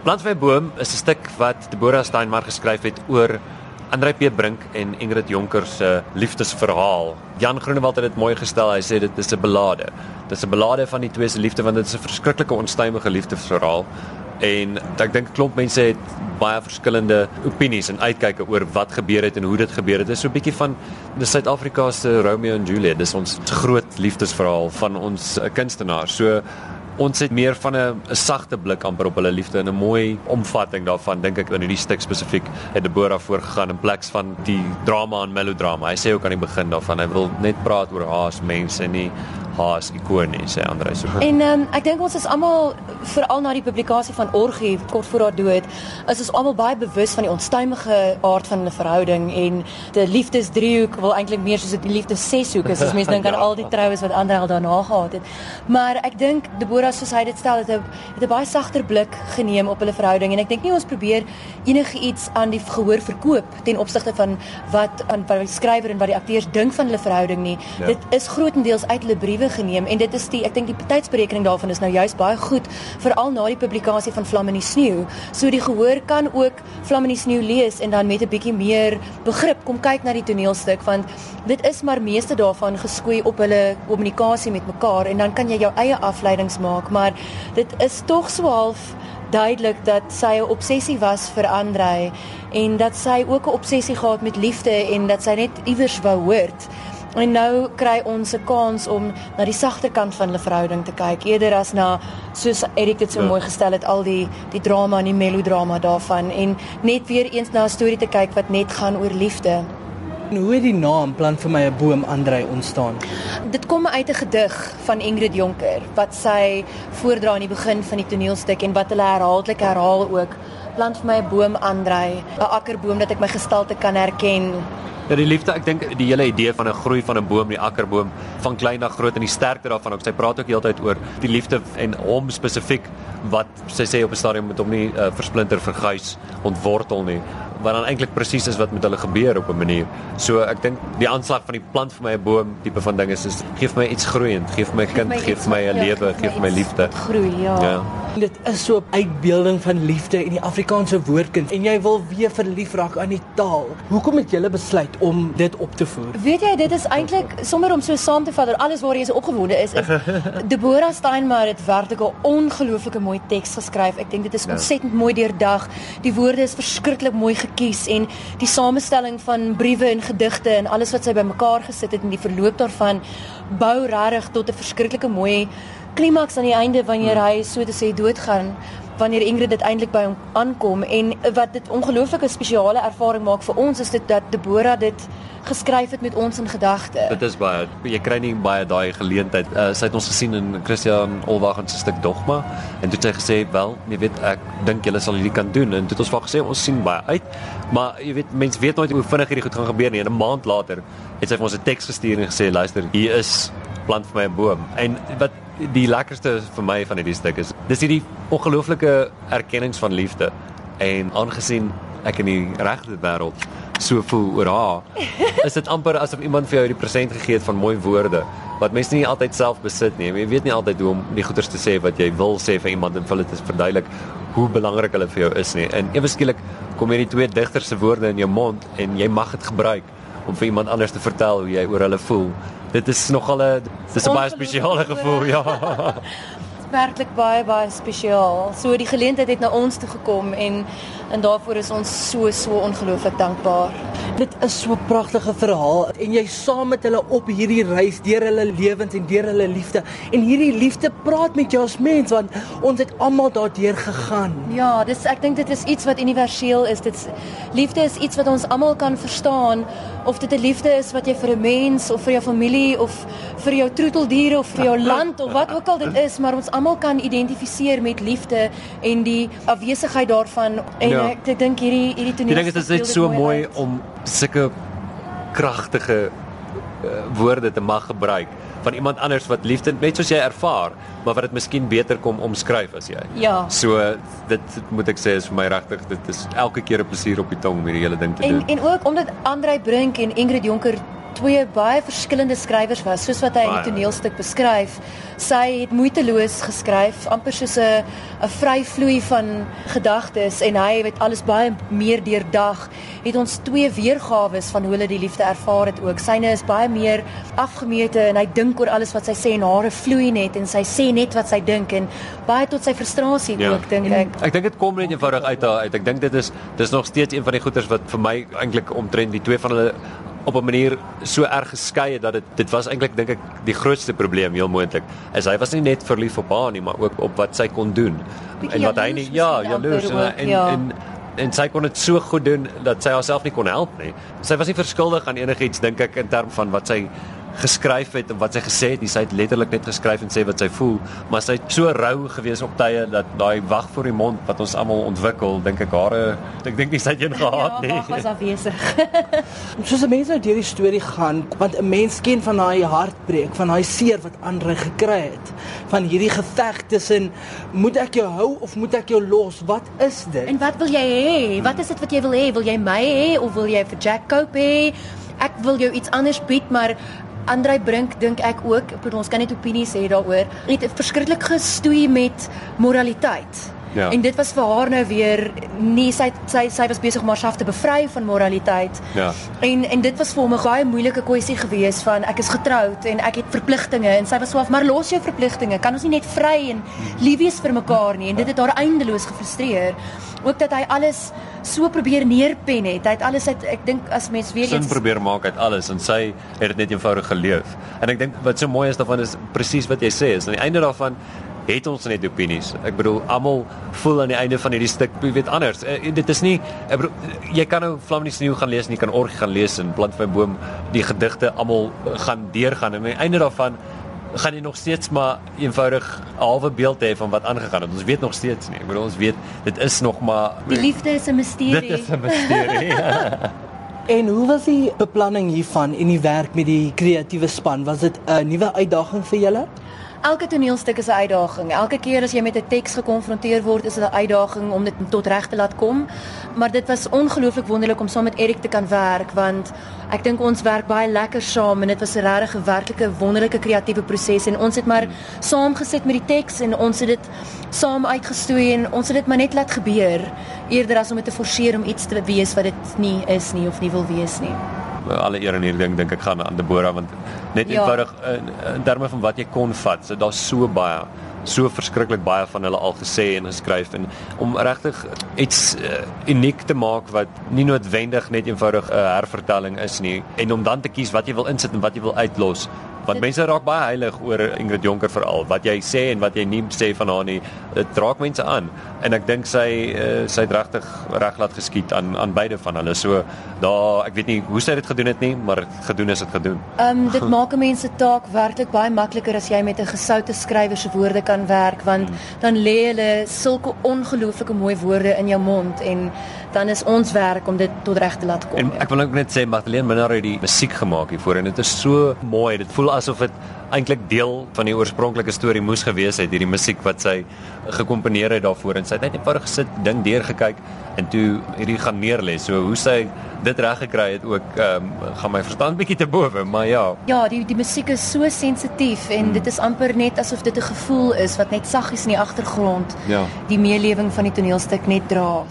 Plant my boom is 'n stuk wat Deborah Steinmark geskryf het oor Andrei P Brink en Ingrid Jonker se liefdesverhaal. Jan Groenewald het dit mooi gestel. Hy sê dit is 'n belade. Dit is 'n belade van die twee se liefde want dit is 'n verskriklike onstuimige liefdesverhaal. En ek dink 'n klomp mense het baie verskillende opinies en uitkyke oor wat gebeur het en hoe dit gebeur het. Dit is so 'n bietjie van Suid-Afrika se Romeo en Juliet. Dis ons groot liefdesverhaal van ons uh, kunstenaars. So ons het meer van 'n sagte blik amper op hulle liefde en 'n mooi omvatting daarvan dink ek in hierdie stuk spesifiek het Deborah voorgegaan in plek van die drama en melodrama. Hy sê ook aan die begin daarvan hy wil net praat oor haas mense en nie haas ikonie sê Andre so. En um, ek dink ons is almal veral na die publikasie van Orgie kort voor haar dood, is ons almal baie bewus van die onstuimige aard van 'n verhouding en die liefdesdriehoek wil eintlik meer soos 'n liefdesseshoek is as mense dink aan ja. al die troues wat Andre al daarna gehad het. Maar ek dink Deborah soos hy dit stel het 'n het 'n baie sagter blik geneem op hulle verhouding en ek dink nie ons probeer enige iets aan die gehoor verkoop ten opsigte van wat aan wat die skrywer en wat die akteurs dink van hulle verhouding nie. Ja. Dit is grootendeels uit hulle briewe geneem en dit is die ek dink die tydsberekening daarvan is nou juist baie goed veral na die publikasie van Vlam in die sneeu. So die gehoor kan ook Vlam in die sneeu lees en dan met 'n bietjie meer begrip kom kyk na die toneelstuk want dit is maar meeste daarvan geskoei op hulle kommunikasie met mekaar en dan kan jy jou eie afleidings maak maar dit is tog so half duidelik dat sy 'n obsessie was vir Andrei en dat sy ook 'n obsessie gehad met liefde en dat sy net iewers wou hoort. En nou kry ons 'n kans om na die sagter kant van hulle verhouding te kyk eerder as na soos Erik dit so ja. mooi gestel het al die die drama en die melodrama daarvan en net weer eens na 'n storie te kyk wat net gaan oor liefde. En hoe het die naam Plant vir my 'n boom Andrei ontstaan? Dit kom uit 'n gedig van Ingrid Jonker wat sy voordra aan die begin van die toneelstuk en wat hulle herhaaldelik herhaal ook. Plant vir my 'n boom Andrei, 'n akkerboom dat ek my gestalte kan herken. Ja, die liefde, ek dink die hele idee van 'n groei van 'n boom, die akkerboom, van klein na groot en die sterkte daarvan. Ook sy praat ook heeltyd oor die liefde en hom spesifiek wat sy sê op 'n stadium met hom nie uh, versplinter verguis ontwortel nie wat dan eintlik presies is wat met hulle gebeur op 'n manier. So ek dink die aanslag van die plant vir my 'n boom tipe van ding is is gee vir my iets groeiend, gee vir my kind, gee vir my 'n lewe, gee vir my liefde. Groei, ja. ja. Dit is so 'n uitbeelding van liefde en die Afrikaanse woordkind en jy wil weer verlief raak aan die taal. Hoekom het jy besluit om dit op te voer? Weet jy, dit is eintlik sommer om so saam te vat oor alles waar jy so opgewonde is. is Deborah Steinmeier het werklik 'n ongelooflike mooi teks geskryf. Ek dink dit is ja. ontsettend mooi deurdag. Die woorde is verskriklik mooi gekies en die samestelling van briewe en gedigte en alles wat sy bymekaar gesit het en die verloop daarvan bou regtig tot 'n verskriklike mooi klimaks aan die einde wanneer hmm. hy so te sê doodgaan wanneer Ingrid dit eintlik by hom aankom en wat dit ongelooflike spesiale ervaring maak vir ons is dit dat Deborah dit geskryf het met ons in gedagte. Dit is baie jy kry nie baie daai geleentheid. Uh, sy het ons gesien in Christian Olwagen se stuk Dogma en toe het sy gesê wel, jy weet ek dink julle sal hierdie kan doen en toe het ons vir gesê ons sien baie uit. Maar jy weet mense weet nooit hoe vinnig hierdie goed gaan gebeur nie. En 'n maand later het sy vir ons 'n teks gestuur en gesê luister, hier is plant vir my 'n boom. En wat die lekkerste vir my van hierdie stuk is dis hierdie ongelooflike erkennings van liefde. En aangesien ek in die regte wêreld so voel oor haar is dit amper asof iemand vir jou die present gegee het van mooi woorde wat mense nie altyd self besit nie. Jy weet nie altyd hoe om die goeders te sê wat jy wil sê vir iemand en vir hulle te verduidelik hoe belangrik hulle vir jou is nie. En ewe skielik kom hierdie twee digters se woorde in jou mond en jy mag dit gebruik om vir iemand anders te vertel hoe jy oor hulle voel dit is nogal 'n dis 'n baie spesiale gevoel, ja. werklik baie baie spesiaal. So die geleentheid het na ons toe gekom en en daarvoor is ons so so ongelooflik dankbaar. Dit is so 'n pragtige verhaal en jy saam met hulle op hierdie reis deur hulle lewens en deur hulle liefde en hierdie liefde praat met jou as mens want ons het almal daardeur gegaan. Ja, dis ek dink dit is iets wat universeel is. Dit liefde is iets wat ons almal kan verstaan of dit 'n liefde is wat jy vir 'n mens of vir jou familie of vir jou troeteldiere of vir jou land of wat ook al dit is, maar ons almal kan identifiseer met liefde en die afwesigheid daarvan en ja. Ek, ek dink hierdie hierdie toneel Ek dink dit is net so mooi uit. om sulke kragtige uh, woorde te mag gebruik van iemand anders wat liefde net soos jy ervaar, maar wat dit miskien beter kom omskryf as jy. Ja. So dit moet ek sê is vir my regtig dit is elke keer 'n plesier op die tong om hierdie hele ding te en, doen. En ook omdat Andrei Brink en Ingrid Jonker twee baie verskillende skrywers was, soos wat hy in die toneelstuk beskryf. Sy het moeiteloos geskryf, amper soos 'n 'n vry vloei van gedagtes en hy het alles baie meer deurdag. Het ons twee weergawe van hoe hulle die liefde ervaar het ook. Syne is baie meer afgemete en hy dink oor alles wat sy sê en hare vloei net en sy sê net wat sy dink en baie tot sy frustrasie Ja. ook dink ek. Ek dink dit kom net eenvoudig uit daar uit. Ek dink dit is dis nog steeds een van die goeters wat vir my eintlik omtrent die twee van hulle op 'n manier so erg geskei het dat dit dit was eintlik dink ek die grootste probleem heel moontlik. Is hy was nie net verlief op haar nie, maar ook op wat sy kon doen. Bietjie en wat hy nie ja, jaloers en, ook, en, ja. en en sy kon dit so goed doen dat sy haarself nie kon help nie. Sy was nie verskuldig aan enigiets dink ek in terme van wat sy geskryf het en wat sy gesê het, nie. sy het letterlik net geskryf en sê wat sy voel, maar sy het so rou gewees op tye dat daai wag voor die mond wat ons almal ontwikkel, dink ek hare, ek dink nie sy het een gehad Ja, wag was nie. afwesig. Soos 'n mens nou deur die storie gaan, want 'n mens ken van daai hartbreek, van daai seer wat Andre gekry het, van hierdie geveg tussen moet ek jou hou of moet ek jou los? Wat is dit? En wat wil jy hê? Wat is dit wat jy wil hê? Wil jy my hê of wil jy vir Jack Cope hê? Ek wil jou iets anders bied, maar Andrei Brink dink ek ook, ons kan net opinies hê daaroor. Het verskriklik gestoei met moraliteit. Ja. En dit was vir haar nou weer nie sy sy sy was besig om haarself te bevry van moraliteit. Ja. En en dit was vir hom 'n baie moeilike kwessie gewees van ek is getroud en ek het verpligtinge en sy was so af maar los jou verpligtinge. Kan ons nie net vry en lief wees vir mekaar nie? En dit het haar eindeloos gefrustreer. Ook dat hy alles so probeer neerpen het. Hy het alles uit ek dink as mens weer eens probeer maak uit alles en sy het dit net eenvoudig geleef. En ek dink wat so mooi is daarvan is presies wat jy sê, is aan die einde daarvan het ons net opinies. Ek bedoel almal voel aan die einde van hierdie stuk, jy weet anders. Uh, dit is nie ek bedoel jy kan nou Vlam in die sneeu gaan lees en jy kan Orgie gaan lees en Plant van boom die gedigte almal gaan deurgaan en aan die einde daarvan gaan jy nog steeds maar eenvoudig 'n halwe beeld hê van wat aangegaan het. Ons weet nog steeds nie. Ek bedoel ons weet dit is nog maar die liefde is 'n misterie. dit is 'n misterie. En hoe was die beplanning hiervan en die werk met die kreatiewe span? Was dit 'n nuwe uitdaging vir julle? Elke toneelstuk is 'n uitdaging. Elke keer as jy met 'n teks gekonfronteer word, is dit 'n uitdaging om dit tot reg te laat kom. Maar dit was ongelooflik wonderlik om saam met Erik te kan werk want ek dink ons werk baie lekker saam en dit was 'n regtig 'n werklike wonderlike kreatiewe proses en ons het maar saam gesit met die teks en ons het dit saam uitgestoei en ons het dit maar net laat gebeur eerder as om dit te forceer om iets te wees wat dit nie is nie of nie wil wees nie. Alle eer en hier ding dink ek gaan aan Deborah want net Ja. eenvoudig in, in terme van wat jy kon vat, so daar's so baie so verskriklik baie van hulle al gesê en geskryf en om regtig iets uh, uniek te maak wat nie noodwendig net eenvoudig 'n uh, hervertelling is nie en om dan te kies wat jy wil insit en wat jy wil uitlos want mense raak baie heilig oor Ingrid Jonker veral. Wat jy sê en wat jy nie sê van haar nie dit raak mense aan. En ek dink sy uh, sy het regtig reg laat geskied aan aan beide van hulle. So daar ek weet nie hoe sy dit gedoen het nie maar gedoen is dit gedoen. Ehm um, dit maak 'n mens se taak werklik baie makliker as jy met 'n gesoute skrywer se woorde kan werk want dan lê hulle sulke ongelooflike mooi woorde in jou mond en dan is ons werk om dit tot reg te laat kom. En ek wil ook net sê Magdalene Minnar het die musiek gemaak hiervoor en dit is so mooi. Dit voel asof dit eintlik deel van die oorspronklike storie moes gewees het hierdie musiek wat sy gekomponeer het daarvoor en sy het net eenvoudig gesit, ding deurgekyk en toe hierdie gaan neerlê. So hoe sy dit reg gekry het ook ehm um, gaan my verstand bietjie te bowe, maar ja. Ja, die die musiek is so sensitief en dit is amper net asof dit 'n gevoel is wat net saggies in die agtergrond Ja. die meelewing van die toneelstuk net dra.